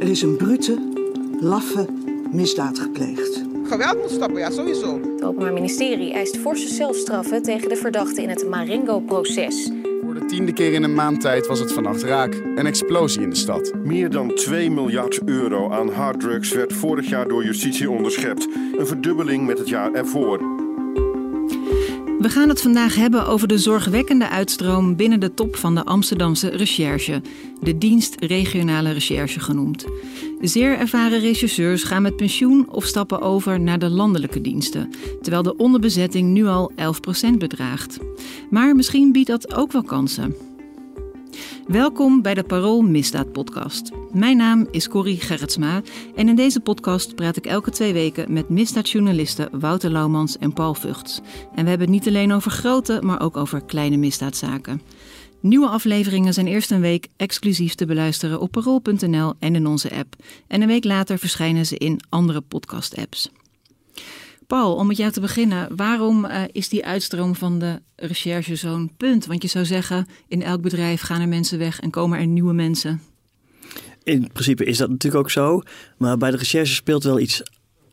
Er is een brute, laffe misdaad gepleegd. Geweld moet stoppen, ja, sowieso. Het Openbaar Ministerie eist forse zelfstraffen tegen de verdachten in het Marengo-proces. Voor de tiende keer in een maand tijd was het vannacht raak. Een explosie in de stad. Meer dan 2 miljard euro aan harddrugs werd vorig jaar door justitie onderschept. Een verdubbeling met het jaar ervoor. We gaan het vandaag hebben over de zorgwekkende uitstroom binnen de top van de Amsterdamse recherche, de dienst regionale recherche genoemd. Zeer ervaren rechercheurs gaan met pensioen of stappen over naar de landelijke diensten, terwijl de onderbezetting nu al 11% bedraagt. Maar misschien biedt dat ook wel kansen. Welkom bij de Parool Misdaad Podcast. Mijn naam is Corrie Gerritsma en in deze podcast praat ik elke twee weken met misdaadjournalisten Wouter Laumans en Paul Vugts. En we hebben het niet alleen over grote, maar ook over kleine misdaadzaken. Nieuwe afleveringen zijn eerst een week exclusief te beluisteren op parool.nl en in onze app. En een week later verschijnen ze in andere podcast-apps. Paul, om met jou te beginnen, waarom uh, is die uitstroom van de recherche zo'n punt? Want je zou zeggen, in elk bedrijf gaan er mensen weg en komen er nieuwe mensen. In principe is dat natuurlijk ook zo. Maar bij de recherche speelt wel iets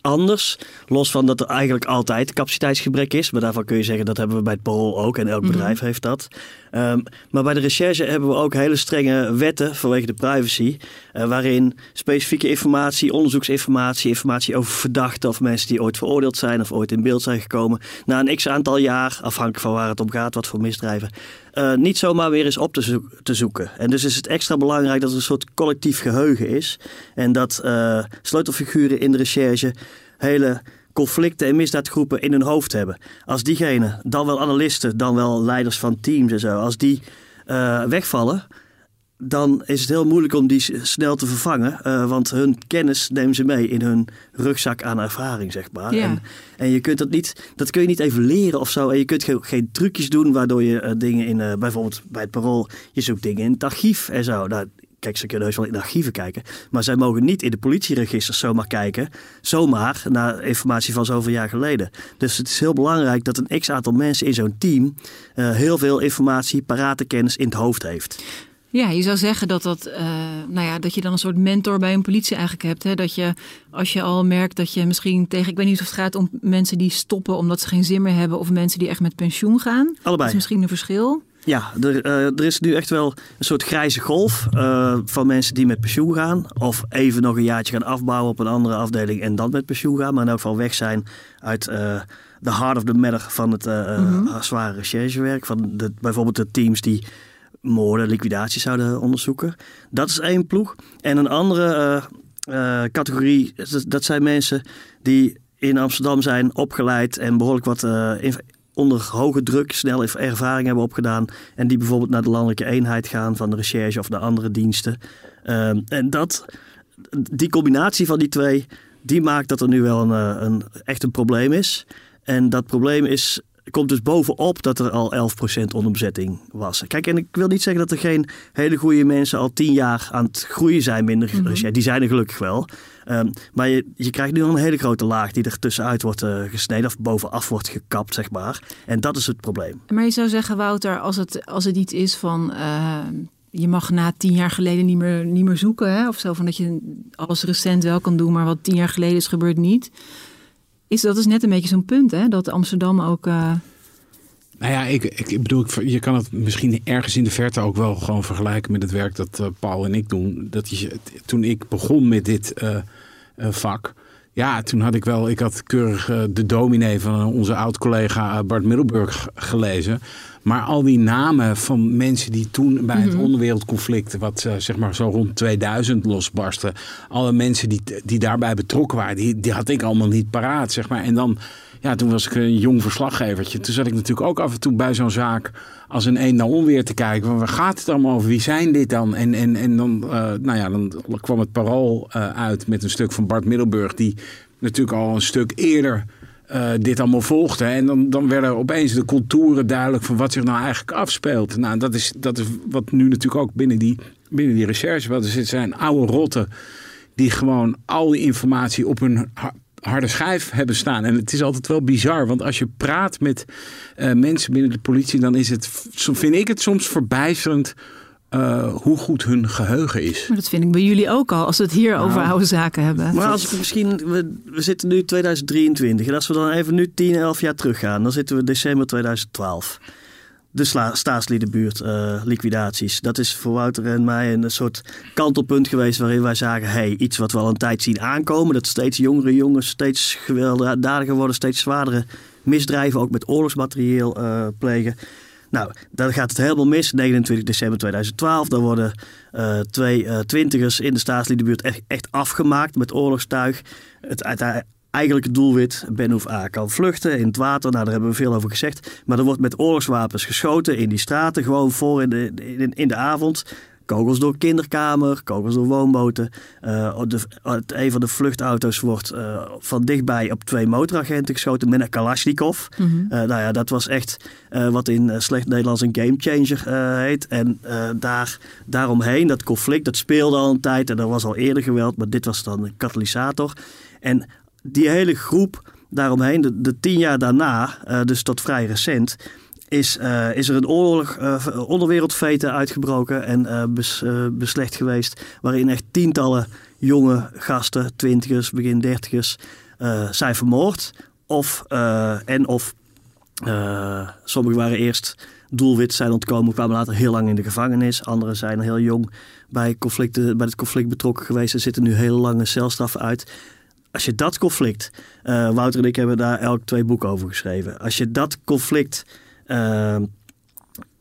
anders. Los van dat er eigenlijk altijd capaciteitsgebrek is. Maar daarvan kun je zeggen dat hebben we bij het Parool ook. En elk Mhm. bedrijf heeft dat. Um, maar bij de recherche hebben we ook hele strenge wetten vanwege de privacy. Uh, waarin specifieke informatie, onderzoeksinformatie, informatie over verdachten of mensen die ooit veroordeeld zijn of ooit in beeld zijn gekomen. Na een x aantal jaar, afhankelijk van waar het om gaat, wat voor misdrijven. Uh, niet zomaar weer eens op te, zo te, zoeken. En dus is het extra belangrijk dat er een soort collectief geheugen is. En dat uh, sleutelfiguren in de recherche hele conflicten en misdaadgroepen in hun hoofd hebben. Als diegenen, dan wel analisten, dan wel leiders van teams en zo, als die uh, wegvallen, dan is het heel moeilijk om die snel te vervangen. Uh, want hun kennis nemen ze mee in hun rugzak aan ervaring, zeg maar. Ja. En, en, je kunt dat niet, dat kun je niet even leren of zo. En je kunt geen, geen trucjes doen waardoor je uh, dingen in, uh, bijvoorbeeld bij het parool, je zoekt dingen in het archief en zo. Nou, Kijk, ze kunnen heus wel in de archieven kijken. Maar zij mogen niet in de politieregisters zomaar kijken. Zomaar naar informatie van zoveel jaar geleden. Dus het is heel belangrijk dat een x aantal mensen in zo'n team uh, heel veel informatie, parate kennis in het hoofd heeft. Ja, je zou zeggen dat, dat, uh, nou ja, dat je dan een soort mentor bij een politie eigenlijk hebt. Hè? Dat je, als je al merkt dat je misschien tegen... Ik weet niet of het gaat om mensen die stoppen omdat ze geen zin meer hebben... of mensen die echt met pensioen gaan. Allebei. Dat is misschien een verschil. Ja, er, uh, er, is nu echt wel een soort grijze golf uh, van mensen die met pensioen gaan. Of even nog een jaartje gaan afbouwen op een andere afdeling en dan met pensioen gaan. Maar in elk geval weg zijn uit uh, de heart of the matter van het mm -hmm. zware recherchewerk. Van de, bijvoorbeeld de teams die moorden, liquidaties zouden onderzoeken. Dat is één ploeg. En een andere uh, categorie, dat zijn mensen die in Amsterdam zijn opgeleid en behoorlijk wat onder hoge druk snel ervaring hebben opgedaan. En die bijvoorbeeld naar de landelijke eenheid gaan van de recherche of de andere diensten. Um, en dat, die combinatie van die twee, die maakt dat er nu wel een, een, echt een probleem is. En dat probleem is, komt dus bovenop dat er al 11% onderbezetting was. Kijk, en ik wil niet zeggen dat er geen hele goede mensen al tien jaar aan het groeien zijn binnen Mhm. recherche. Die zijn er gelukkig wel. Um, maar je, krijgt nu al een hele grote laag die er tussenuit wordt uh, gesneden of bovenaf wordt gekapt, zeg maar. En dat is het probleem. Maar je zou zeggen, Wouter, als het, als het iets is van... Uh, je mag na tien jaar geleden niet meer, niet meer zoeken, hè? of zo. Van dat je alles recent wel kan doen, maar wat tien jaar geleden is gebeurd niet. Is, dat is net een beetje zo'n punt, hè? Dat Amsterdam ook... Uh... Nou ja, ik, ik bedoel, je kan het misschien ergens in de verte ook wel gewoon vergelijken met het werk dat uh, Paul en ik doen. Dat je, toen ik begon met dit uh, uh, vak, ja, toen had ik wel, ik had keurig uh, de dominee van onze oud-collega Bart Middelburg gelezen. Maar al die namen van mensen die toen bij het Mhm. onderwereldconflict, wat uh, zeg maar zo rond 2000 losbarstte, alle mensen die, die daarbij betrokken waren, die, die had ik allemaal niet paraat, zeg maar. En dan, ja, toen was ik een jong verslaggevertje. Toen zat ik natuurlijk ook af en toe bij zo'n zaak als een een naar onweer te kijken. Waar gaat het allemaal over? Wie zijn dit dan? En, en, en dan, uh, nou ja, dan kwam het parool uh, uit met een stuk van Bart Middelburg. Die natuurlijk al een stuk eerder uh, dit allemaal volgde. En dan, dan werden opeens de contouren duidelijk van wat zich nou eigenlijk afspeelt. Nou, dat is, dat is wat nu natuurlijk ook binnen die, binnen die recherche. Wat er zijn oude rotten die gewoon al die informatie op hun harde schijf hebben staan. En het is altijd wel bizar, want als je praat met uh, mensen binnen de politie, dan is het, vind ik het soms verbijsterend. Uh, hoe goed hun geheugen is. Maar dat vind ik bij jullie ook al, als we het hier nou, over oude zaken hebben. Maar als we misschien, we, we zitten nu 2023 en als we dan even nu 10, 11 jaar teruggaan, dan zitten we december 2012 de staatsliedenbuurt uh, liquidaties. Dat is voor Wouter en mij een soort kantelpunt geweest waarin wij zagen, hey, iets wat we al een tijd zien aankomen, dat steeds jongere jongens steeds gewelddadiger worden, steeds zwaardere misdrijven, ook met oorlogsmaterieel uh, plegen. Nou, dan gaat het helemaal mis. 29 december 2012, dan worden uh, twee twintigers in de staatsliedenbuurt echt, echt afgemaakt met oorlogstuig. Het, eigenlijk het doelwit. Ben A kan vluchten in het water. Nou, daar hebben we veel over gezegd. Maar er wordt met oorlogswapens geschoten in die straten. Gewoon voor in de, in, in de avond. Kogels door kinderkamer, kogels door woonboten. Uh, de, een van de vluchtauto's wordt uh, van dichtbij op twee motoragenten geschoten met een Kalashnikov. Mm -hmm. uh, nou ja, dat was echt wat in slecht Nederlands een gamechanger heet. En daar, daaromheen, dat conflict, dat speelde al een tijd. En er was al eerder geweld, maar dit was dan een katalysator. En die hele groep daaromheen, de, de tien jaar daarna, uh, dus tot vrij recent, is, uh, is er een oorlog, uh, onderwereldveten uitgebroken en bes, beslecht geweest. Waarin echt tientallen jonge gasten, twintigers, begin dertigers, zijn vermoord. Of, en of sommigen waren eerst doelwit zijn ontkomen, kwamen later heel lang in de gevangenis. Anderen zijn heel jong bij, conflicten, bij het conflict betrokken geweest en zitten nu hele lange celstraffen uit als je dat conflict, uh, Wouter en ik hebben daar elk twee boeken over geschreven. Als je dat conflict uh,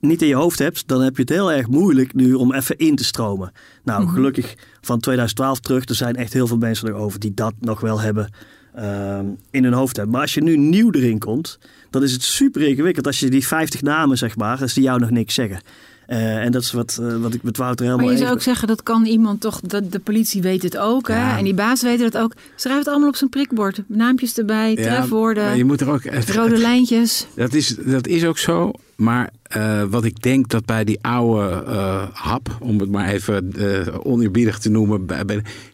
niet in je hoofd hebt, dan heb je het heel erg moeilijk nu om even in te stromen. Nou, mm -hmm. gelukkig van 2012 terug, er zijn echt heel veel mensen erover die dat nog wel hebben uh, in hun hoofd hebben. Maar als je nu nieuw erin komt, dan is het super ingewikkeld. Als je die 50 namen, zeg maar, als die jou nog niks zeggen. Uh, en dat is wat, uh, wat ik met Wouter helemaal... Maar je zou ook zeggen, dat kan iemand toch... Dat de politie weet het ook, ja. hè? En die baas weet het ook. Schrijf het allemaal op zijn prikbord. Naampjes erbij, ja, trefwoorden, je moet er ook, rode lijntjes. Dat is, dat is ook zo. Maar uh, wat ik denk dat bij die oude hap... om het maar even oneerbiedig te noemen...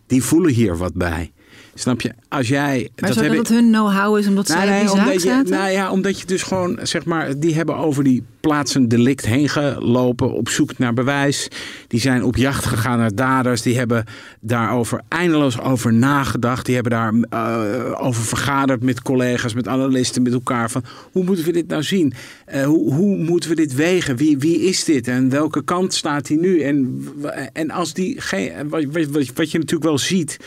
die voelen hier wat bij. Snap je? Als jij. Maar dat, dat het hun know-how is omdat nou, zij nee, op die omdat zaak je, zaten? Nou ja, omdat je dus gewoon, zeg maar, die hebben over die plaatsen delict heen gelopen op zoek naar bewijs. Die zijn op jacht gegaan naar daders. Die hebben daarover eindeloos over nagedacht. Die hebben daar uh, over vergaderd met collega's, met analisten, met elkaar. Van hoe moeten we dit nou zien? Uh, hoe, hoe moeten we dit wegen? Wie, wie is dit? En welke kant staat hij nu? En, en als die geen. Wat, wat, wat je natuurlijk wel ziet.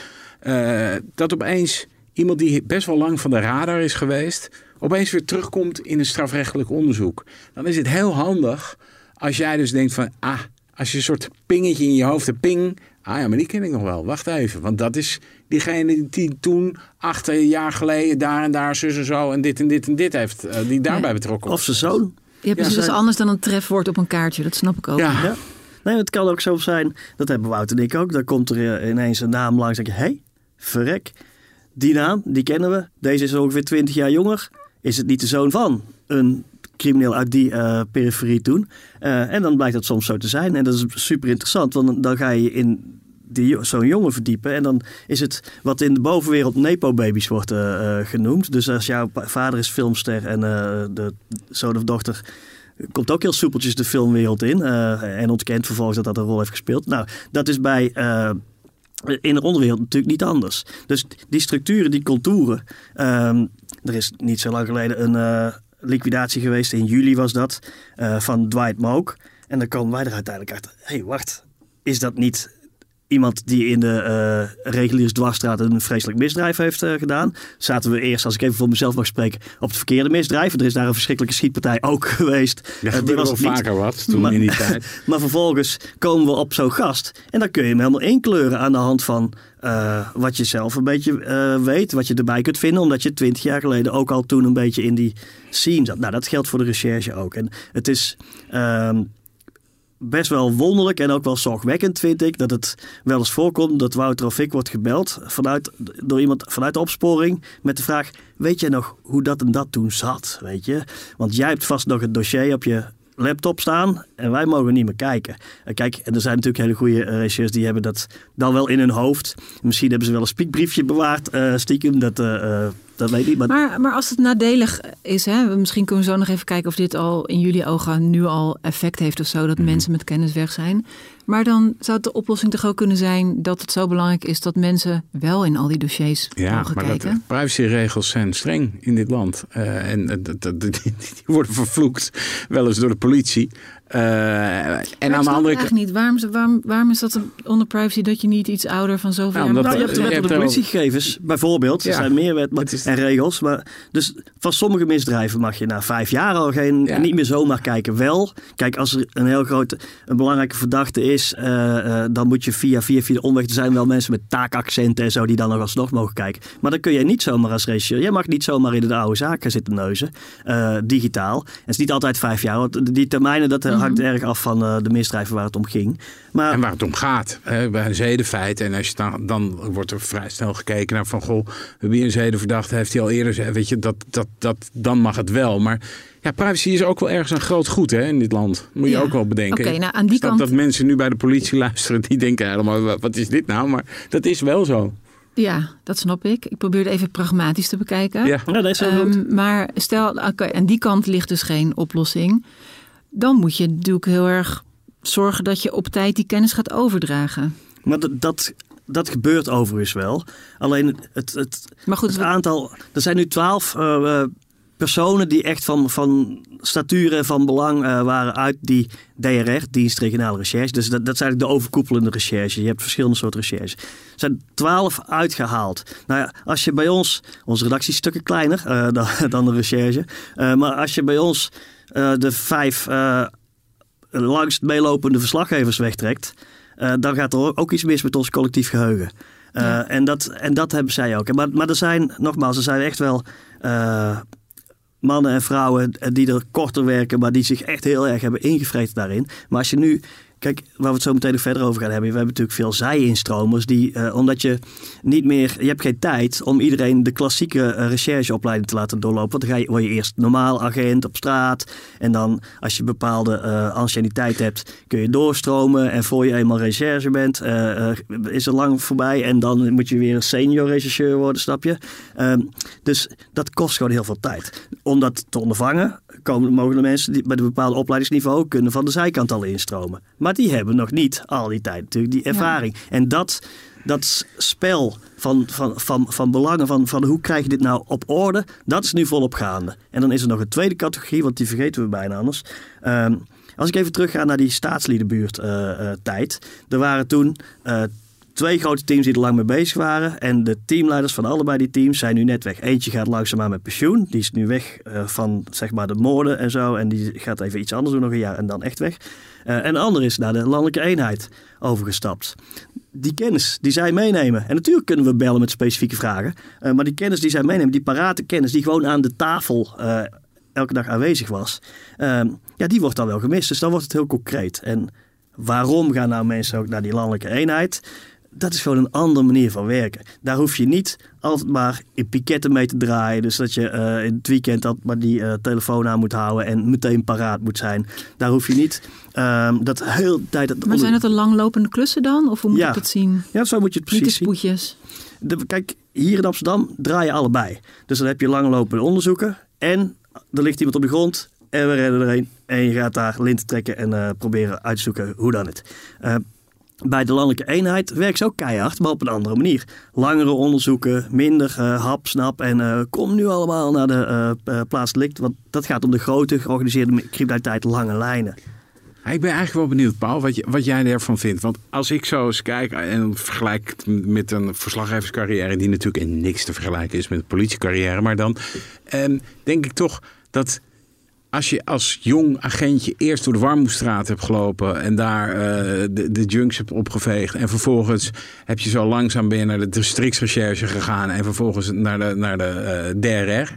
Uh, dat opeens iemand die best wel lang van de radar is geweest, opeens weer terugkomt in een strafrechtelijk onderzoek. Dan is het heel handig als jij dus denkt van, ah, als je een soort pingetje in je hoofd hebt, ping, ah ja, maar die ken ik nog wel. Wacht even, want dat is diegene die toen, acht jaar geleden, daar en daar, zus en zo, en dit en dit en dit heeft, uh, die daarbij nee. betrokken was. Of zijn zoon. Je hebt ja, dus anders dan een trefwoord op een kaartje, dat snap ik ook. Ja. ja. Nee, het kan ook zo zijn, dat hebben Wouter en ik ook, dan komt er ineens een naam langs en denk je, hé, hey, verrek, die naam, die kennen we. Deze is ongeveer 20 jaar jonger. Is het niet de zoon van een crimineel uit die uh, periferie toen? Uh, en dan blijkt dat soms zo te zijn. En dat is super interessant, want dan ga je in zo'n jongen verdiepen. En dan is het wat in de bovenwereld nepo-baby's wordt uh, genoemd. Dus als jouw vader is filmster en de zoon of dochter komt ook heel soepeltjes de filmwereld in. en ontkent vervolgens dat dat een rol heeft gespeeld. Nou, dat is bij in de onderwereld natuurlijk niet anders. Dus die structuren, die contouren. Um, er is niet zo lang geleden een uh, liquidatie geweest, in juli was dat, uh, van Dwight Mook. En dan komen wij er uiteindelijk uit, hé hey, wacht, is dat niet iemand die in de uh, reguliere dwarsstraat een vreselijk misdrijf heeft uh, gedaan. Zaten we eerst, als ik even voor mezelf mag spreken, op het verkeerde misdrijf. Er is daar een verschrikkelijke schietpartij ook geweest. Ja, uh, die was wel niet. vaker wat toen maar, in die tijd. maar vervolgens komen we op zo'n gast. En dan kun je hem helemaal inkleuren aan de hand van uh, wat je zelf een beetje weet. Wat je erbij kunt vinden. Omdat je twintig jaar geleden ook al toen een beetje in die scene zat. Nou, dat geldt voor de recherche ook. En het is... Uh, best wel wonderlijk en ook wel zorgwekkend, vind ik, dat het wel eens voorkomt dat Wouter of ik wordt gebeld vanuit, door iemand vanuit de opsporing met de vraag: Weet jij nog hoe dat en dat toen zat? Weet je? Want jij hebt vast nog het dossier op je laptop staan en wij mogen niet meer kijken. Kijk, en er zijn natuurlijk hele goede regisseurs die hebben dat dan wel in hun hoofd. Misschien hebben ze wel een spiekbriefje bewaard, uh, stiekem. Dat, uh, dat weet ik. Maar... maar... Maar, als het nadelig is, hè, misschien kunnen we zo nog even kijken of dit al in jullie ogen nu al effect heeft of zo, dat Mhm. mensen met kennis weg zijn. Maar dan zou de oplossing toch ook kunnen zijn dat het zo belangrijk is dat mensen wel in al die dossiers Ja, mogen maar kijken. dat, privacyregels zijn streng in dit land. Uh, en uh, die, die, worden vervloekt, wel eens door de politie. Uh, en aan de andere kant. niet. Waarom, waarom, waarom is dat onder privacy dat je niet iets ouder van zoveel nou, jaar nou, je hebt de wet op de politiegegevens, bijvoorbeeld. Ja. Er zijn meer wet en regels. Maar dus van sommige misdrijven mag je na vijf jaar al geen, ja. niet meer zomaar kijken. Wel, kijk, als er een heel grote, een belangrijke verdachte is, uh, uh, dan moet je via, via, via de omweg. Er zijn wel mensen met taakaccenten en zo die dan nog alsnog mogen kijken. Maar dan kun je niet zomaar als regisseur. Jij mag niet zomaar in de oude zaken zitten neuzen, uh, digitaal. En het is niet altijd vijf jaar. Want die termijnen, dat Mhm. hangt erg af van uh, de misdrijven waar het om ging. Maar, en waar het om gaat. Hè, bij een zedenfeit. En als je dan, dan wordt er vrij snel gekeken naar van... goh, wie een zedenverdachte heeft hij al eerder... weet je, dat, dat, dat, dan mag het wel. Maar ja, privacy is ook wel ergens een groot goed hè, in dit land. Moet je ja. ook wel bedenken. Okay, nou, aan die Snap kant... dat mensen nu bij de politie luisteren... die denken helemaal, wat is dit nou? Maar dat is wel zo. Ja, dat snap ik. Ik probeer het even pragmatisch te bekijken. Ja, ja dat is goed. Um, maar stel, okay, aan die kant ligt dus geen oplossing dan moet je natuurlijk heel erg zorgen dat je op tijd die kennis gaat overdragen. Maar dat, dat, dat gebeurt overigens wel. Alleen het, het, maar goed, het aantal. Er zijn nu twaalf uh, personen die echt van, van statuur en van belang uh, waren uit die DRR, dienst regionale recherche. Dus dat, dat is eigenlijk de overkoepelende recherche. Je hebt verschillende soorten recherche. Er zijn twaalf uitgehaald. Nou ja, als je bij ons, onze redactie is stukken kleiner uh, dan, dan de recherche. Maar als je bij ons de vijf uh, langst meelopende verslaggevers wegtrekt, uh, dan gaat er ook iets mis met ons collectief geheugen. Ja. en, dat, en dat hebben zij ook. Maar, maar er zijn, nogmaals, er zijn echt wel mannen en vrouwen die er korter werken, maar die zich echt heel erg hebben ingevreten daarin. Maar als je nu Kijk, waar we het zo meteen verder over gaan hebben. We hebben natuurlijk veel zij-instromers. Die, uh, omdat je niet meer. Je hebt geen tijd om iedereen de klassieke uh, rechercheopleiding te laten doorlopen. Want dan ga je, word je eerst normaal agent op straat. En dan, als je bepaalde uh, anciëniteit hebt, kun je doorstromen. En voor je eenmaal recherche bent, is er lang voorbij. En dan moet je weer een senior rechercheur worden, snap je? Um, dus dat kost gewoon heel veel tijd. Om dat te ondervangen, komen, mogen de mensen die bij een bepaald opleidingsniveau kunnen van de zijkant al instromen. Maar die hebben nog niet al die tijd natuurlijk die ervaring. Ja. En dat, dat spel van, van, van, van belangen, van, van hoe krijg je dit nou op orde, dat is nu volop gaande. En dan is er nog een tweede categorie, want die vergeten we bijna anders. Um, als ik even terugga naar die staatsliedenbuurt uh, uh, tijd. Er waren toen uh, twee grote teams die er lang mee bezig waren. En de teamleiders van allebei die teams zijn nu net weg. Eentje gaat langzaamaan met pensioen. Die is nu weg van zeg maar de moorden en zo. En die gaat even iets anders doen nog een jaar en dan echt weg. Uh, en de ander is naar de landelijke eenheid overgestapt. Die kennis die zij meenemen. En natuurlijk kunnen we bellen met specifieke vragen. Uh, maar die kennis die zij meenemen, die parate kennis die gewoon aan de tafel uh, elke dag aanwezig was. ja, die wordt dan wel gemist. Dus dan wordt het heel concreet. En waarom gaan nou mensen ook naar die landelijke eenheid? Dat is gewoon een andere manier van werken. Daar hoef je niet altijd maar in piketten mee te draaien. Dus dat je uh, in het weekend dat maar die uh, telefoon aan moet houden en meteen paraat moet zijn. Daar hoef je niet um, dat heel tijd... Maar onder... zijn dat de langlopende klussen dan? Of hoe moet ja. ik dat zien? Ja, zo moet je het precies niet de spoedjes. zien. De, kijk, hier in Amsterdam draai je allebei. Dus dan heb je langlopende onderzoeken en er ligt iemand op de grond en we redden er een. En je gaat daar lint trekken en uh, proberen uit te zoeken hoe dan het. Bij de landelijke eenheid werkt ze ook keihard, maar op een andere manier. Langere onderzoeken, minder uh, hap, snap en uh, kom nu allemaal naar de uh, plaats delict. Want dat gaat om de grote georganiseerde criminaliteit lange lijnen. Ik ben eigenlijk wel benieuwd, Paul, wat, wat jij ervan vindt. Want als ik zo eens kijk en vergelijk met een verslaggeverscarrière... die natuurlijk in niks te vergelijken is met een politiecarrière... maar dan ehm, denk ik toch dat als je als jong agentje eerst door de Warmoestraat hebt gelopen... en daar eh, de, de junks hebt opgeveegd... en vervolgens heb je zo langzaam je naar de districtsrecherche gegaan... en vervolgens naar de, naar de eh, DRR...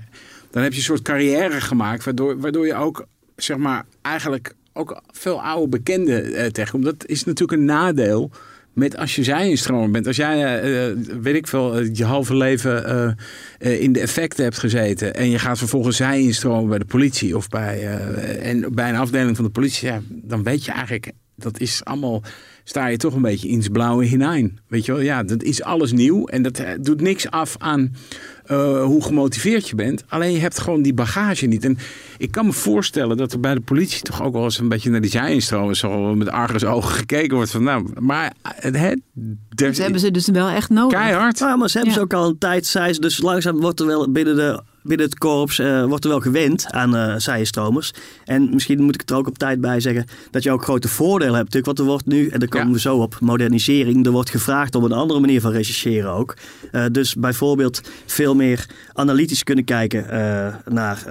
dan heb je een soort carrière gemaakt... waardoor, waardoor je ook, zeg maar, eigenlijk ook veel oude bekenden eh, tegenkomt. Dat is natuurlijk een nadeel met als je zijinstromer bent. Als jij, eh, eh, weet ik veel, eh, je halve leven in de effecten hebt gezeten... en je gaat vervolgens zijinstromen bij de politie... of bij, en bij een afdeling van de politie... Ja, dan weet je eigenlijk, dat is allemaal... sta je toch een beetje in het blauwe hinein. Weet je wel, ja, dat is alles nieuw... en dat doet niks af aan eh, hoe gemotiveerd je bent. Alleen je hebt gewoon die bagage niet. En ik kan me voorstellen dat er bij de politie toch ook wel eens een beetje naar die zijinstromen zo met argusogen gekeken wordt van nou, maar het, het Dat hebben ze dus wel echt nodig. keihard. Ja, maar ze hebben Ja. ze ook al een tijd, zei ze, dus langzaam wordt er wel binnen, de, binnen het korps eh, wordt er wel gewend aan zijenstromers. En misschien moet ik het er ook op tijd bij zeggen dat je ook grote voordelen hebt natuurlijk. Want er wordt nu, en daar komen Ja. we zo op, modernisering. Er wordt gevraagd om een andere manier van rechercheren ook. Eh, dus bijvoorbeeld veel meer analytisch kunnen kijken naar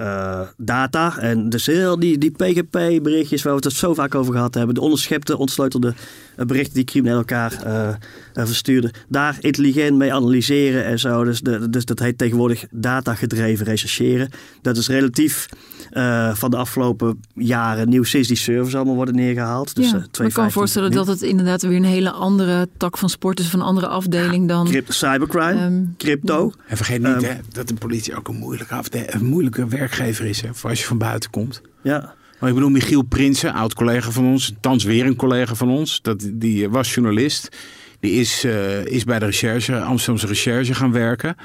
data. En dus heel die, die PGP-berichtjes waar we het zo vaak over gehad hebben. De onderschepte, ontsleutelde berichten die criminelen elkaar verstuurden. Daar intelligent mee analyseren en zo. Dus, de, dus dat heet tegenwoordig datagedreven rechercheren. Dat is relatief eh, van de afgelopen jaren nieuw sinds die servers allemaal worden neergehaald. Dus, ja, eh, ik kan me 2015 voorstellen dat het inderdaad weer een hele andere tak van sport is, van een andere afdeling dan. Cybercrime, Ehm, crypto. En vergeet niet Ehm, hè, dat de politie ook een moeilijke, afde- een moeilijke werkgever is hè, voor als je van buiten komt. Ja. Maar ik bedoel, Michiel Prinsen, oud collega van ons, thans weer een collega van ons, dat, die was journalist. Die is, eh, is bij de recherche, Amsterdamse recherche gaan werken.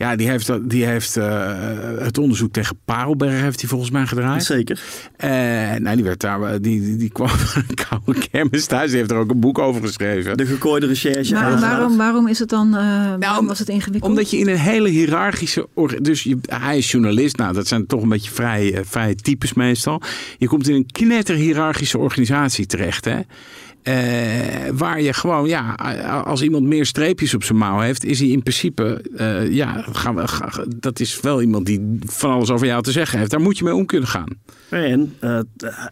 Ja, die heeft, dat- die heeft eh, het onderzoek tegen Parelberg heeft hij volgens mij gedraaid. Zeker. Eh, nou, die, werd daar, die, die, die kwam van een koude kermis thuis. Die heeft er ook een boek over geschreven. De gekooide recherche. maar waarom, waarom is het dan? eh, waarom was het ingewikkeld? Omdat je in een hele hiërarchische... Dus je, hij is journalist. Nou, dat zijn toch een beetje vrij, vrije types meestal. Je komt in een knetter hiërarchische organisatie terecht, hè. Eh, waar je gewoon, ja, als iemand meer streepjes op zijn mouw heeft, is hij in principe, eh, ja, gaan we, ga- dat is wel iemand die van alles over jou te zeggen heeft. Daar moet je mee om kunnen gaan. En eh, t-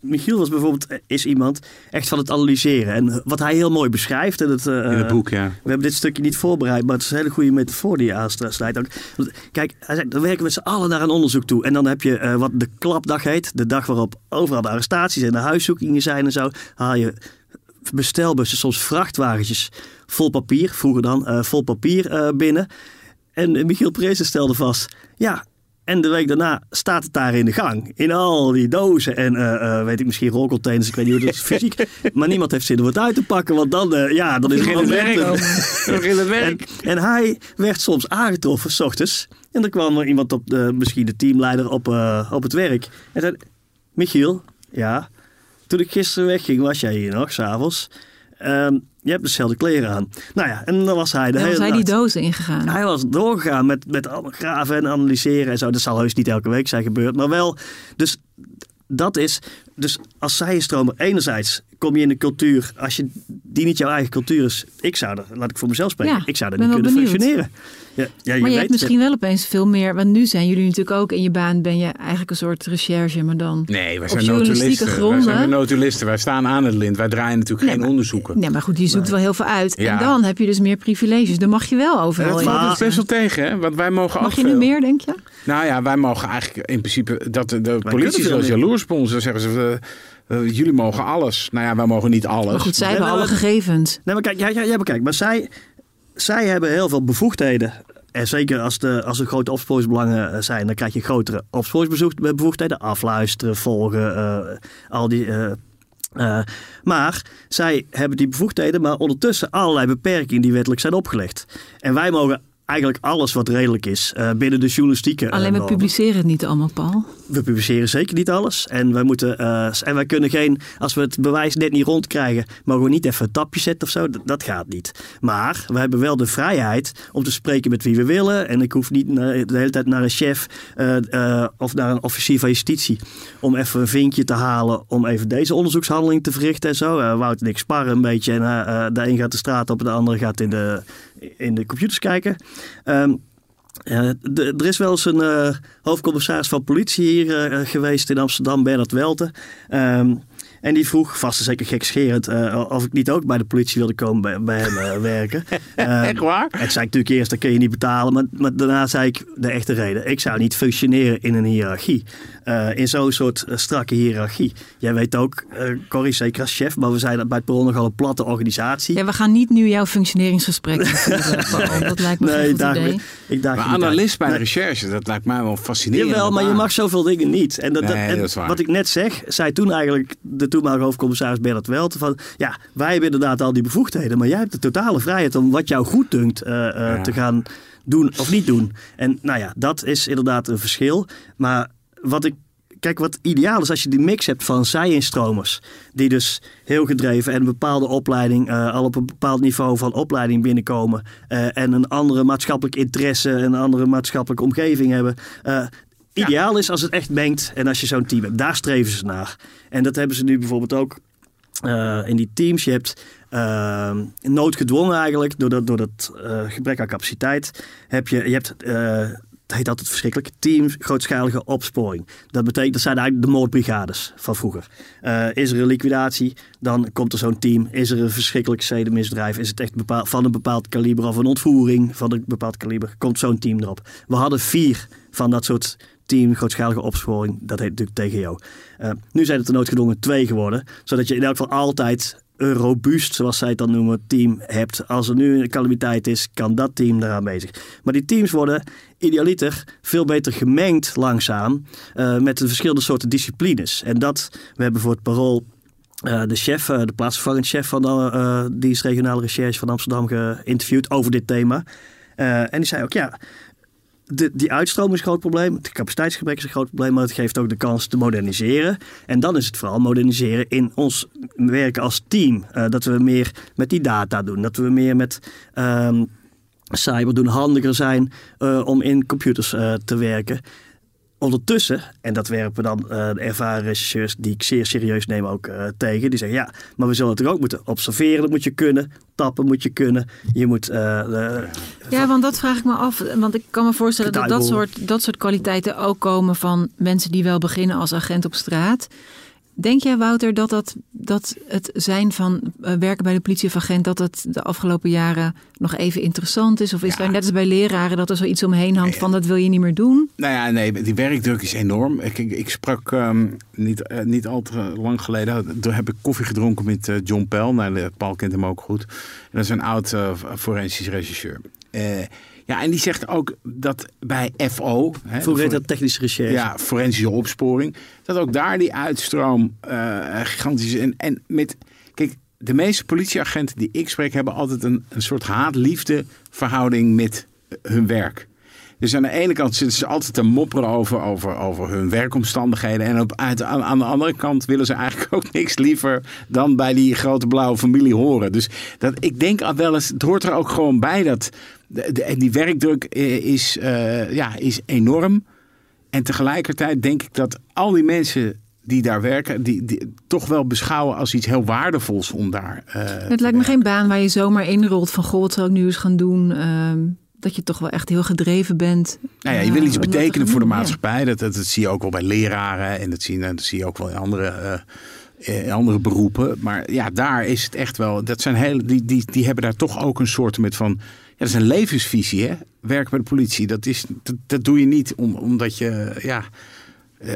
Michiel was bijvoorbeeld eh, is iemand echt van het analyseren. En wat hij heel mooi beschrijft. En het, eh, In het boek, ja. We hebben dit stukje niet voorbereid, maar het is een hele goede metafoor die je. Want, Kijk, hij zegt, dan werken we met z'n allen naar een onderzoek toe. En dan heb je eh, wat de klapdag heet. De dag waarop overal de arrestaties en de huiszoekingen zijn en zo. Haal je bestelbussen, soms vrachtwagentjes vol papier. Vroeger dan eh, vol papier eh, binnen. En Michiel Prezen stelde vast, ja... En de week daarna staat het daar in de gang. In al die dozen en eh, eh, weet ik misschien rolcontainers. Ik weet niet hoe dat is fysiek. Maar niemand heeft zin om het uit te pakken. Want dan, eh, ja, dan is het werk. momentum. Begin het werk. En, en hij werd soms aangetroffen, s ochtends. En dan kwam er iemand op, de, misschien de teamleider, op, op het werk. En zei, Michiel, ja, toen ik gisteren wegging, was jij hier nog, s'avonds. Ehm je hebt dezelfde kleren aan. Nou ja, en dan was hij de Dan hele was hij die dozen ingegaan. hij was doorgegaan met, met graven en analyseren en zo. Dat zal heus niet elke week zijn gebeurd. Maar wel, dus dat is... Dus als zijstromer, enerzijds kom je in de cultuur... Als je, die niet jouw eigen cultuur is... Ik zou er, laat ik voor mezelf spreken... Ja, ik zou er niet kunnen benieuwd. functioneren. Ja, ja, je maar je weet hebt het. misschien wel opeens veel meer. Want nu zijn jullie natuurlijk ook in je baan. Ben je eigenlijk een soort recherche, maar dan. Nee, wij zijn journalistieke notulisten. Wij gronden. zijn de notulisten. Wij staan aan het lint. Wij draaien natuurlijk geen onderzoeken. Nee, maar goed, je zoekt wel heel veel uit. Ja. En dan heb je dus meer privileges. Dan mag je wel overal Dat in. valt best wel tegen, hè? Want wij mogen Mag je nu meer, denk je? Nou ja, wij mogen eigenlijk in principe... Dat de, politie is wel eens meer. jaloers op ons. Dan zeggen ze, eh, eh, jullie mogen alles. Nou ja, wij mogen niet alles. Maar goed, zij hebben alle gegevens. Nee, maar kijk, ja, ja, ja, maar kijk, maar zij, zij hebben heel veel bevoegdheden. En zeker als, de, als er grote opsporingsbelangen eh, zijn, dan krijg je grotere opsporingsbevoegdheden. Afluisteren, volgen, eh, al die... eh, eh, maar zij hebben die bevoegdheden, maar ondertussen allerlei beperkingen die wettelijk zijn opgelegd. En wij mogen eigenlijk alles wat redelijk is uh, binnen de journalistieke. Uh, Alleen we publiceren het niet allemaal, Paul. We publiceren zeker niet alles. En wij moeten. Uh, en wij kunnen geen. Als we het bewijs net niet rondkrijgen, mogen we niet even een tapje zetten of zo. Dat, dat gaat niet. Maar we hebben wel de vrijheid om te spreken met wie we willen. En ik hoef niet de hele tijd naar een chef of naar een officier van justitie. om even een vinkje te halen. om even deze onderzoekshandeling te verrichten en zo. Wout en ik sparren een beetje. En de een gaat de straat op en de andere gaat in de, in de computers kijken. Um, uh, de, er is wel eens een uh, hoofdcommissaris van politie hier uh, geweest in Amsterdam, Bernard Welten. Um, en die vroeg, vast en zeker gekscherend, of ik niet ook bij de politie wilde komen bij, bij hem werken. Echt waar? Ik zei natuurlijk eerst, dat kun je niet betalen. Maar, maar, daarna zei ik de echte reden. Ik zou niet functioneren in een hiërarchie. In zo'n soort strakke hiërarchie. Jij weet ook, Corrie zeker als chef, maar we zijn bij het Perron nogal een platte organisatie. Ja, we gaan niet nu jouw functioneringsgesprek voeren. dat lijkt me nee, een goed idee. Ik daag maar analist bij de recherche, dat lijkt mij wel fascinerend. Jawel, maar je mag zoveel dingen niet. En, dat, nee, dat, en dat is waar. wat ik net zeg, zei toen eigenlijk de toenmalige hoofdcommissaris Bernard Welten van... ja, wij hebben inderdaad al die bevoegdheden, maar jij hebt de totale vrijheid om wat jou goed dunkt uh, uh, ja. te gaan doen of niet doen. En nou ja, dat is inderdaad een verschil. Maar wat ik kijk, wat ideaal is als je die mix hebt van zij-instromers. Die dus heel gedreven en een bepaalde opleiding, uh, al op een bepaald niveau van opleiding binnenkomen. Uh, en een andere maatschappelijk interesse, een andere maatschappelijke omgeving hebben. Uh, ideaal ja. is als het echt mengt en als je zo'n team hebt. Daar streven ze naar. En dat hebben ze nu bijvoorbeeld ook in die teams. Je hebt noodgedwongen eigenlijk, door dat, door dat gebrek aan capaciteit, heb je, je hebt het heet altijd verschrikkelijk, team grootschalige opsporing. Dat betekent, dat zijn eigenlijk de moordbrigades van vroeger. Uh, is er een liquidatie, dan komt er zo'n team. Is er een verschrikkelijk zedenmisdrijf, is het echt van een bepaald kaliber of een ontvoering van een bepaald kaliber, komt zo'n team erop. We hadden vier van dat soort team grootschalige opsporing, dat heet natuurlijk TGO. Uh, nu zijn het er noodgedwongen twee geworden, zodat je in elk geval altijd robuust, zoals zij het dan noemen, team hebt. Als er nu een calamiteit is, kan dat team eraan bezig. Maar die teams worden idealiter veel beter gemengd langzaam uh, met de verschillende soorten disciplines. En dat, we hebben voor het parool uh, de chef, uh, de plaatsvervangend chef van de uh, dienst regionale recherche van Amsterdam geïnterviewd over dit thema. en die zei ook, ja, de, die uitstroom is een groot probleem. Het capaciteitsgebrek is een groot probleem, maar het geeft ook de kans te moderniseren. En dan is het vooral moderniseren in ons werken als team. Uh, dat we meer met die data doen. Dat we meer met um, cyber doen, handiger zijn uh, om in computers uh, te werken. Ondertussen, en dat werpen dan uh, de ervaren rechercheurs die ik zeer serieus neem ook uh, tegen. Die zeggen ja, maar we zullen het er ook moeten observeren. Dat moet je kunnen. Tappen moet je kunnen. Je moet... Uh, ja, want dat vraag ik me af. Want ik kan me voorstellen dat dat soort, dat soort kwaliteiten ook komen van mensen die wel beginnen als agent op straat. Denk jij, Wouter, dat, dat, dat het zijn van uh, werken bij de politie of agent... dat het de afgelopen jaren nog even interessant is? Of is ja. er net als bij leraren dat er zoiets omheen hangt van... dat wil je niet meer doen? Nou ja, nee, die werkdruk is enorm. Ik, ik, ik sprak um, niet, uh, niet al te lang geleden... toen heb ik koffie gedronken met uh, John Pell. Nou, Paul kent hem ook goed. En dat is een oud forensisch regisseur. Ja, en die zegt ook dat bij FO... Hè, dat technische recherche. Ja, forensische opsporing. Dat ook daar die uitstroom uh, gigantisch is. En, en met... Kijk, de meeste politieagenten die ik spreek... hebben altijd een, een soort haat-liefde verhouding met hun werk. Dus aan de ene kant zitten ze altijd te mopperen over, over, over hun werkomstandigheden. En op, uit, aan, aan de andere kant willen ze eigenlijk ook niks liever dan bij die grote blauwe familie horen. Dus dat, ik denk al wel eens, het hoort er ook gewoon bij dat de, de, die werkdruk is, uh, ja, is enorm. En tegelijkertijd denk ik dat al die mensen die daar werken, die, die toch wel beschouwen als iets heel waardevols om daar. Uh, het lijkt me geen baan waar je zomaar inrolt van goh, wat zou ik nu eens gaan doen. Uh, dat je toch wel echt heel gedreven bent. Nou ja, je wil iets betekenen voor de maatschappij. Dat, dat, dat, zie je ook wel bij leraren en dat zie, dat zie je ook wel in andere, uh, in andere beroepen. Maar ja, daar is het echt wel. Dat zijn heel, die, die, die hebben daar toch ook een soort met van. Ja, dat is een levensvisie, hè? Werken bij de politie. Dat, is, dat, dat doe je niet om, omdat je. Ja, uh,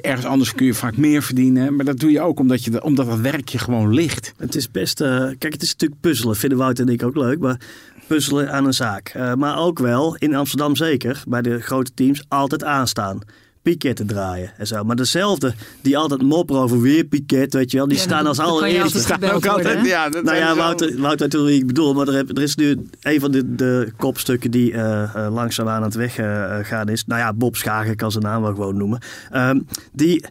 ergens anders kun je vaak meer verdienen. Maar dat doe je ook omdat, je, omdat dat werkje gewoon ligt. Het is best. Uh, kijk, het is natuurlijk puzzelen. Vinden Wout en ik ook leuk. Maar puzzelen aan een zaak. Uh, maar ook wel, in Amsterdam zeker, bij de grote teams, altijd aanstaan. piketten draaien en zo. Maar dezelfde die altijd mopperen over weer piket, weet je wel, die Ja, staan als dan kan je allereerste. altijd worden, hè? ja, dat Nou ja, Wouter, Wouter weet wie ik bedoel, maar er, heb- er is nu een van de, de kopstukken die eh eh, langzaam aan het weggaan is. Nou ja, Bob Schagen kan zijn naam wel gewoon noemen. Ehm, die,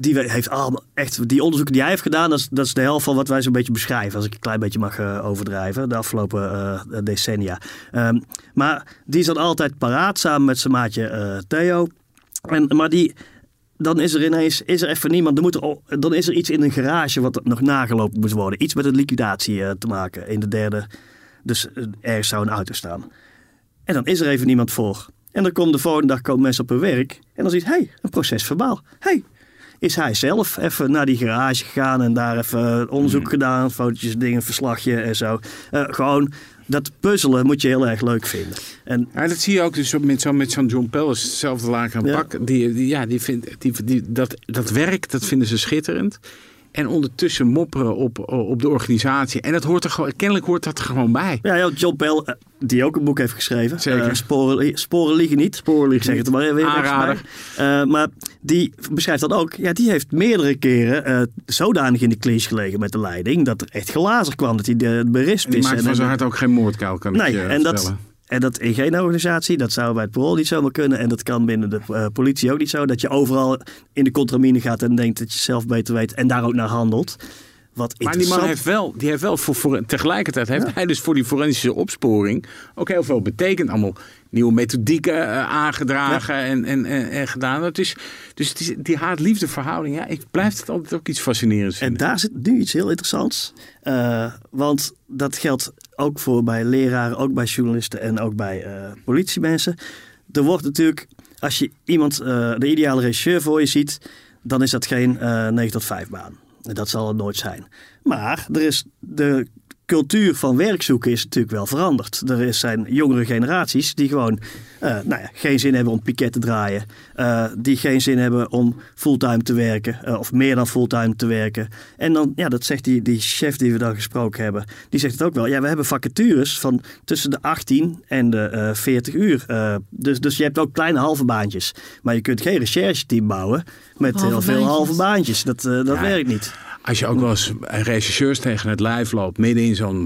die heeft allemaal echt, die onderzoeken die hij heeft gedaan, dat is, dat is de helft van wat wij zo'n beetje beschrijven. Als ik een klein beetje mag eh, overdrijven, de afgelopen eh, decennia. Ehm, maar die dan altijd paraat samen met zijn maatje eh, Theo. En, maar die, dan is er ineens is er even niemand. Dan, moet er, dan is er iets in een garage wat nog nagelopen moet worden. Iets met een liquidatie te maken in de derde. Dus ergens zou een auto staan. En dan is er even niemand voor. En dan komt de volgende dag komen mensen op hun werk. En dan ziet hey, een proces verbaal. hey, is hij zelf even naar die garage gegaan en daar even onderzoek gedaan. Fotootjes, dingen, verslagje en zo. Eh, gewoon dat puzzelen moet je heel erg leuk vinden. En Ja, dat zie je ook dus met zo'n met zo'n John Pellis, hetzelfde laken aan Ja. pak. Die, die, ja, die vindt, die, die, dat, dat werk, dat vinden ze schitterend. En ondertussen mopperen op, op de organisatie. En dat hoort er gewoon, kennelijk hoort dat er gewoon bij. Ja, John Pell, eh, die ook een boek heeft geschreven. Zeker. Eh, sporen, sporen liegen niet. Sporen Ik zeg het er maar weer Aanrader. Eh, maar die beschrijft dat ook. Ja, die heeft meerdere keren zodanig in de clinch gelegen met de leiding... dat er echt glazer kwam, dat hij de berispt En die is. maakt van zijn hart ook geen moordkuil, kan ik Nee, je en dat, vertellen. En dat in geen organisatie, dat zou bij het parool niet zomaar kunnen. En dat kan binnen de eh, politie ook niet zo. Dat je overal in de contramine gaat en denkt dat je zelf beter weet en daar ook naar handelt. Wat Maar die man heeft wel, die heeft wel voor, voor, tegelijkertijd heeft hij dus voor die forensische opsporing ook heel veel betekend. Allemaal nieuwe methodieken eh, aangedragen en, en, en, en gedaan. Het is, dus het is, die haat-liefde verhouding, ja, ik blijf het altijd ook iets fascinerends En vinden. daar zit nu iets heel interessants. Eh, want dat geldt ook voor bij leraren, ook bij journalisten en ook bij eh, politiemensen. Er wordt natuurlijk, als je iemand, de ideale regisseur voor je ziet, dan is dat geen eh 9 tot 5 baan. Dat zal het nooit zijn. Maar er is de cultuur van werkzoeken is natuurlijk wel veranderd. Er zijn jongere generaties die gewoon eh, nou ja, geen zin hebben om piket te draaien. eh, die geen zin hebben om fulltime te werken. eh, of meer dan fulltime te werken. En dan, ja, dat zegt die, die chef die we dan gesproken hebben. Die zegt het ook wel. Ja, we hebben vacatures van tussen de 18 en de eh 40 uur. Eh, dus, dus je hebt ook kleine halve baantjes. Maar je kunt geen rechercheteam bouwen met Halve heel veel baantjes. halve baantjes. Dat, eh, dat Ja. werkt niet. Als je ook wel eens regisseurs tegen het lijf loopt, midden in zo'n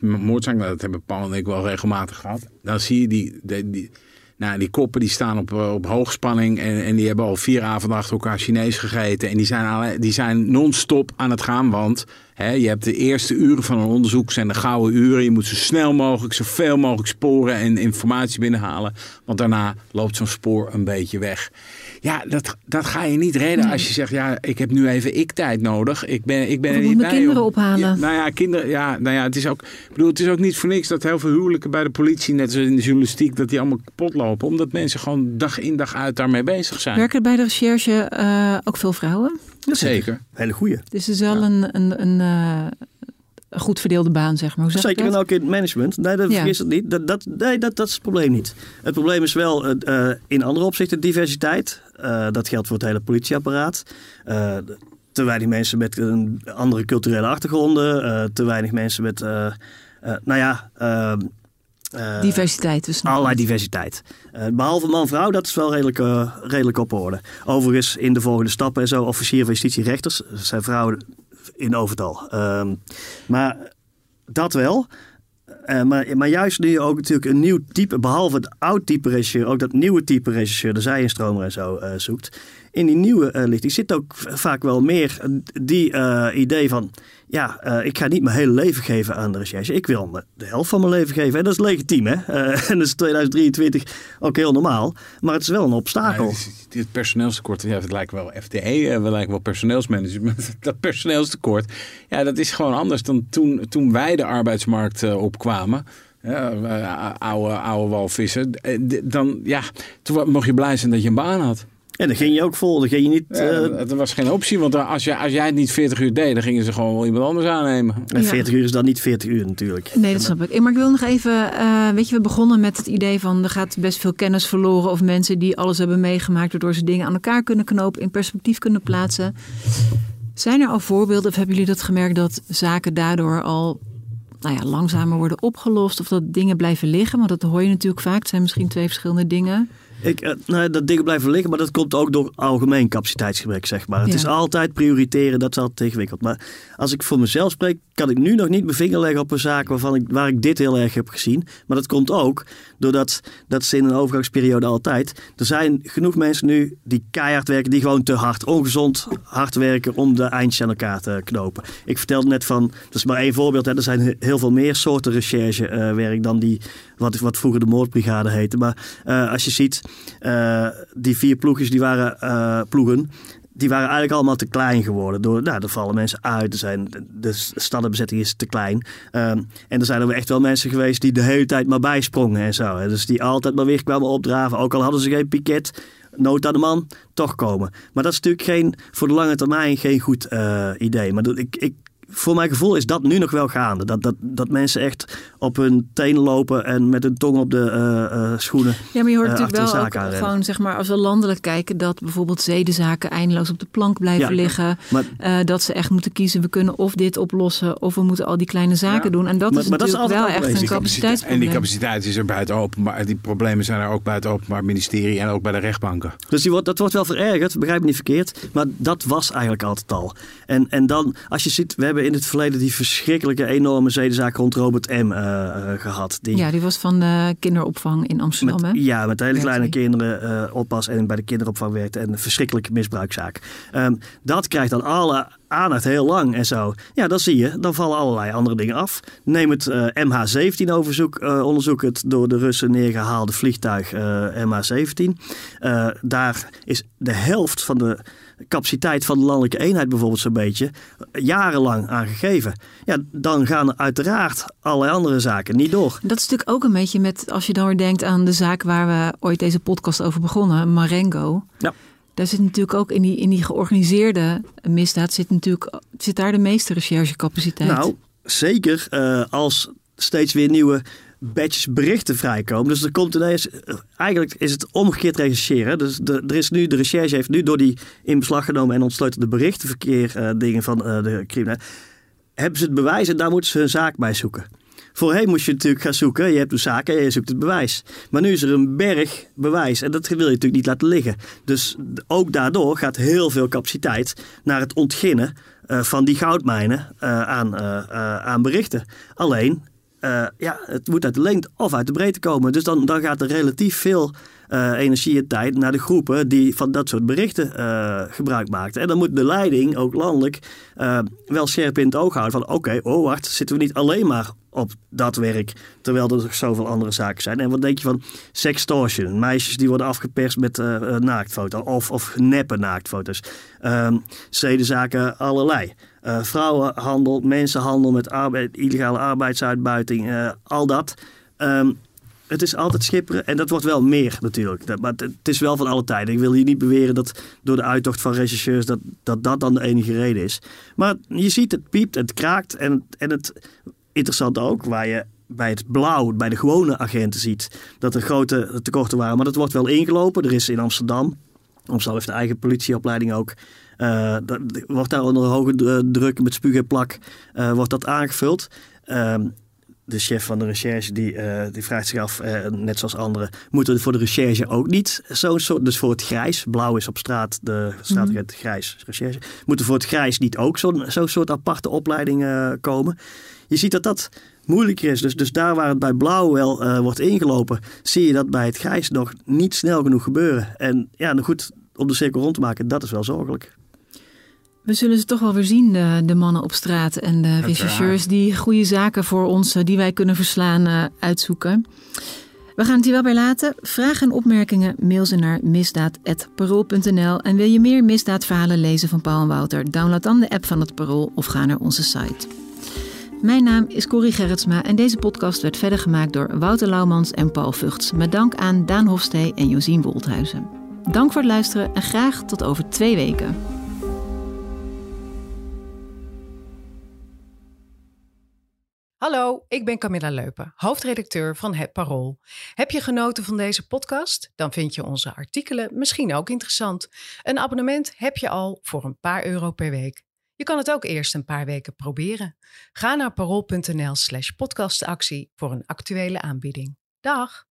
moordzaak, nou, dat hebben Paul en ik wel regelmatig gehad, dan zie je die, die, nou, die koppen die staan op, eh, op hoogspanning en, en die hebben al vier avonden achter elkaar Chinees gegeten en die zijn, die zijn non-stop aan het gaan, want hè, je hebt de eerste uren van een onderzoek zijn de gouden uren. Je moet zo snel mogelijk, zoveel mogelijk sporen en informatie binnenhalen, want daarna loopt zo'n spoor een beetje weg. Ja, dat, dat ga je niet redden als je zegt, ja, ik heb nu even ik-tijd nodig. Ik ben, ik ben Of er ik niet bij. kinderen om- ophalen. Ja, nou ja, kinderen, ja, nou ja, het is ook, ik bedoel, het is ook niet voor niks dat heel veel huwelijken bij de politie, net zoals in de journalistiek, dat die allemaal kapot lopen. Omdat mensen gewoon dag in dag uit daarmee bezig zijn. Werken bij de recherche eh, ook veel vrouwen? Zeker. Hele goeie. Dus het is wel een, een, een, eh, een goed verdeelde baan, zeg maar. Hoe zeg ik Zeker en dat? ook in het management. Nee, dat Ja. het niet. Dat, dat, nee, dat, dat is het probleem niet. Het probleem is wel eh, in andere opzichten diversiteit. Eh, dat geldt voor het hele politieapparaat. Eh, te weinig mensen met een andere culturele achtergronden. eh, te weinig mensen met, nou ja... Diversiteit. Dus Allerlei diversiteit. Eh, behalve man-vrouw, dat is wel redelijk, redelijk op orde. Overigens, in de volgende stappen en zo, officier van justitie rechters, zijn vrouwen in overtal. Ehm, maar dat wel. Eh, maar, maar juist nu je ook natuurlijk een nieuw type, behalve het oud type regisseur, ook dat nieuwe type regisseur, de zijinstromer en zo eh, zoekt. In die nieuwe eh lichting zit ook vaak wel meer eh, die eh, idee van, ja, ik ga niet mijn hele leven geven aan de recherche. Ik wil de helft van mijn leven geven. En dat is legitiem, hè? En dat is 2023 ook heel normaal. Maar het is wel een obstakel. Het, personeelstekort, ja, het lijkt wel FTE, we lijken wel personeelsmanagement. Dat personeelstekort, ja, dat is gewoon anders dan toen, toen wij de arbeidsmarkt opkwamen. Oude, oude walvissen. Dan, ja, toen mocht je blij zijn dat je een baan had. En dan ging je ook vol. Dan ging je niet... Ja, eh, dat was geen optie, want als jij, als jij het niet 40 uur deed, dan gingen ze gewoon wel iemand anders aannemen. en 40 uur is dan niet 40 uur natuurlijk. Nee, dat snap ik. Eh, Maar ik wil nog even, eh, weet je, we begonnen met het idee van er gaat best veel kennis verloren of mensen die alles hebben meegemaakt, waardoor ze dingen aan elkaar kunnen knopen, in perspectief kunnen plaatsen. Zijn er al voorbeelden, of hebben jullie dat gemerkt dat zaken daardoor al nou ja, langzamer worden opgelost of dat dingen blijven liggen? Want dat hoor je natuurlijk vaak. Het zijn misschien twee verschillende dingen. Ik, nou, dat dingen blijven liggen, maar dat komt ook door algemeen capaciteitsgebrek, zeg maar. Het Ja. is altijd prioriteren, dat is altijd ingewikkeld. Maar als ik voor mezelf spreek, kan ik nu nog niet mijn vinger leggen op een zaak waarvan ik, waar ik dit heel erg heb gezien. Maar dat komt ook doordat, dat is in een overgangsperiode altijd. Er zijn genoeg mensen nu die keihard werken, die gewoon te hard, ongezond hard werken om de eindjes aan elkaar te knopen. Ik vertelde net van, dat is maar één voorbeeld, er zijn he- heel veel meer soorten recherchewerk dan die, wat, wat vroeger de moordbrigade heette. Maar eh, als je ziet, eh, die vier ploegjes, die waren eh, ploegen, die waren eigenlijk allemaal te klein geworden. Door, nou, er vallen mensen uit, zijn, de staddenbezetting is te klein. Ehm, en er zijn er echt wel mensen geweest die de hele tijd maar bijsprongen en zo. Hè. Dus die altijd maar weer kwamen opdraven, ook al hadden ze geen piket. Nood aan de man, toch komen. Maar dat is natuurlijk geen, voor de lange termijn geen goed eh, idee. Maar ik, ik, voor mijn gevoel is dat nu nog wel gaande. Dat, dat, dat mensen echt op hun tenen lopen en met hun tong op de eh, eh, schoenen. Ja, maar je hoort eh, natuurlijk achter wel ook gewoon, zeg maar, als we landelijk kijken, dat bijvoorbeeld zedenzaken eindeloos op de plank blijven Ja, liggen. Maar Eh, dat ze echt moeten kiezen, we kunnen of dit oplossen, of we moeten al die kleine zaken Ja. doen. En dat Maar- is maar dat is natuurlijk altijd wel echt een geweest. Die capaciteit- En die capaciteitsprobleem. capaciteit is er buiten openbaar. Die problemen zijn er ook buiten het openbaar ministerie en ook bij de rechtbanken. Dus die wordt, dat wordt wel verergerd, begrijp me niet verkeerd. Maar dat was eigenlijk altijd al. En, en dan, als je ziet, we hebben in het verleden die verschrikkelijke enorme zedenzaak rond Robert M. eh, eh, gehad. Die, Ja, die was van de kinderopvang in Amsterdam, met, hè? ja, met hele kleine kinderen eh, oppas en bij de kinderopvang werkte. En een verschrikkelijke misbruikzaak. Ehm, dat krijgt dan alle aandacht heel lang en zo. Ja, dan zie je, dan vallen allerlei andere dingen af. Neem het eh, MH17-onderzoek, onderzoek het door de Russen neergehaalde vliegtuig eh, MH17. Eh, daar is de helft van de capaciteit van de landelijke eenheid bijvoorbeeld zo'n beetje jarenlang aan gegeven. Ja, dan gaan er uiteraard allerlei andere zaken niet door. Dat is natuurlijk ook een beetje met, als je dan weer denkt aan de zaak waar we ooit deze podcast over begonnen, Marengo. Ja. Daar zit natuurlijk ook in die, in die georganiseerde misdaad zit natuurlijk zit daar de meeste recherchecapaciteit. Nou, zeker eh, als steeds weer nieuwe batches berichten vrijkomen. Dus er komt ineens, eh, eigenlijk is het omgekeerd rechercheren. Dus de, er is nu, de recherche heeft nu door die in beslag genomen en ontsleutelde berichtenverkeer eh, dingen van de criminelen, hebben ze het bewijs en daar moeten ze hun zaak bij zoeken. Voorheen moest je natuurlijk gaan zoeken. Je hebt een zaak en je zoekt het bewijs. Maar nu is er een berg bewijs. En dat wil je natuurlijk niet laten liggen. Dus ook daardoor gaat heel veel capaciteit naar het ontginnen eh, van die goudmijnen eh, aan, eh, aan berichten. Alleen, ja, het moet uit de lengte of uit de breedte komen. Dus dan, dan gaat er relatief veel energie en tijd naar de groepen die van dat soort berichten gebruik maakten. En dan moet de leiding, ook landelijk, wel scherp in het oog houden van oké, oh wacht, zitten we niet alleen maar op dat werk, terwijl er nog zoveel andere zaken zijn. En wat denk je van sextortion? Meisjes die worden afgeperst met eh eh, naaktfoto's of, of neppe naaktfoto's. Ehm zedenzaken allerlei. Eh, vrouwenhandel, mensenhandel met arbeid, illegale arbeidsuitbuiting, al dat. Ehm, het is altijd schipperen en dat wordt wel meer natuurlijk. Maar het, is wel van alle tijden. Ik wil hier niet beweren dat door de uittocht van rechercheurs dat dat, dat dan de enige reden is. Maar je ziet, het piept, het kraakt en, en het interessant ook, waar je bij het blauw, bij de gewone agenten ziet dat er grote tekorten waren. Maar dat wordt wel ingelopen. Er is in Amsterdam, Amsterdam heeft een eigen politieopleiding ook. eh, dat, wordt daar onder hoge d- druk met spuug en plak eh, wordt dat aangevuld. Ehm, de chef van de recherche die, eh, die vraagt zich af, eh, net zoals anderen, moeten we voor de recherche ook niet zo'n soort, dus voor het grijs, blauw is op straat, de straatagent grijs recherche, moeten voor het grijs niet ook zo'n zo'n soort aparte opleiding eh, komen? Je ziet dat dat moeilijker is. Dus, dus daar waar het bij blauw wel eh, wordt ingelopen, zie je dat bij het grijs nog niet snel genoeg gebeuren. En ja, nou goed, om de cirkel rond te maken, dat is wel zorgelijk. We zullen ze toch wel weer zien, de, de mannen op straat en de rechercheurs die goede zaken voor ons, eh, die wij kunnen verslaan, eh, uitzoeken. We gaan het hier wel bij laten. Vragen en opmerkingen mail ze naar misdaad.parool.nl. En wil je meer misdaadverhalen lezen van Paul en Wouter? Download dan de app van het Parool of ga naar onze site. Mijn naam is Corrie Gerritsma en deze podcast werd verder gemaakt door Wouter Laumans en Paul Vugts. Met dank aan Daan Hofstee en Josien Wolthuizen. Dank voor het luisteren en graag tot over twee weken. Hallo, ik ben Camilla Leupen, hoofdredacteur van Het Parool. Heb je genoten van deze podcast? Dan vind je onze artikelen misschien ook interessant. Een abonnement heb je al voor een paar euro per week. Je kan het ook eerst een paar weken proberen. Ga naar parool.nl slash podcastactie voor een actuele aanbieding. Dag!